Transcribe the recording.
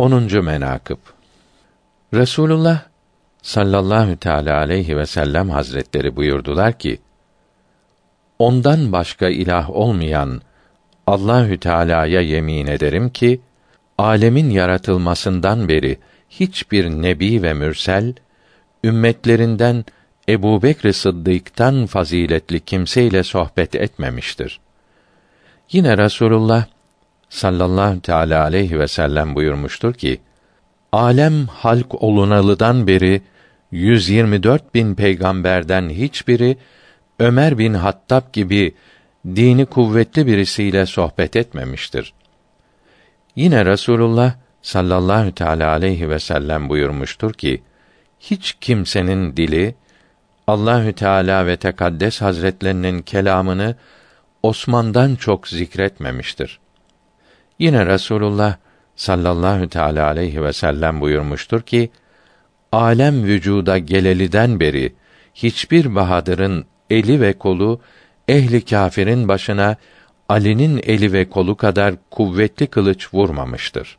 10. menakıb Resulullah sallallahu teala aleyhi ve sellem hazretleri buyurdular ki: Ondan başka ilah olmayan Allahü Teala'ya yemin ederim ki alemin yaratılmasından beri hiçbir nebi ve mürsel ümmetlerinden Ebu Bekr Sıddık'tan faziletli kimseyle sohbet etmemiştir. Yine Rasulullah sallallahu teala aleyhi ve sellem buyurmuştur ki: Alem halk olunalıdan beri 124 bin peygamberden hiçbiri Ömer bin Hattab gibi dini kuvvetli birisiyle sohbet etmemiştir. Yine Rasulullah sallallahu teala aleyhi ve sellem buyurmuştur ki: Hiç kimsenin dili Allahü Teala ve Tekaddes Hazretlerinin kelamını Osman'dan çok zikretmemiştir. Yine Rasulullah sallallahu teala aleyhi ve sellem buyurmuştur ki: Alem vücuda geleliden beri hiçbir bahadırın eli ve kolu ehli kâfirin başına Ali'nin eli ve kolu kadar kuvvetli kılıç vurmamıştır.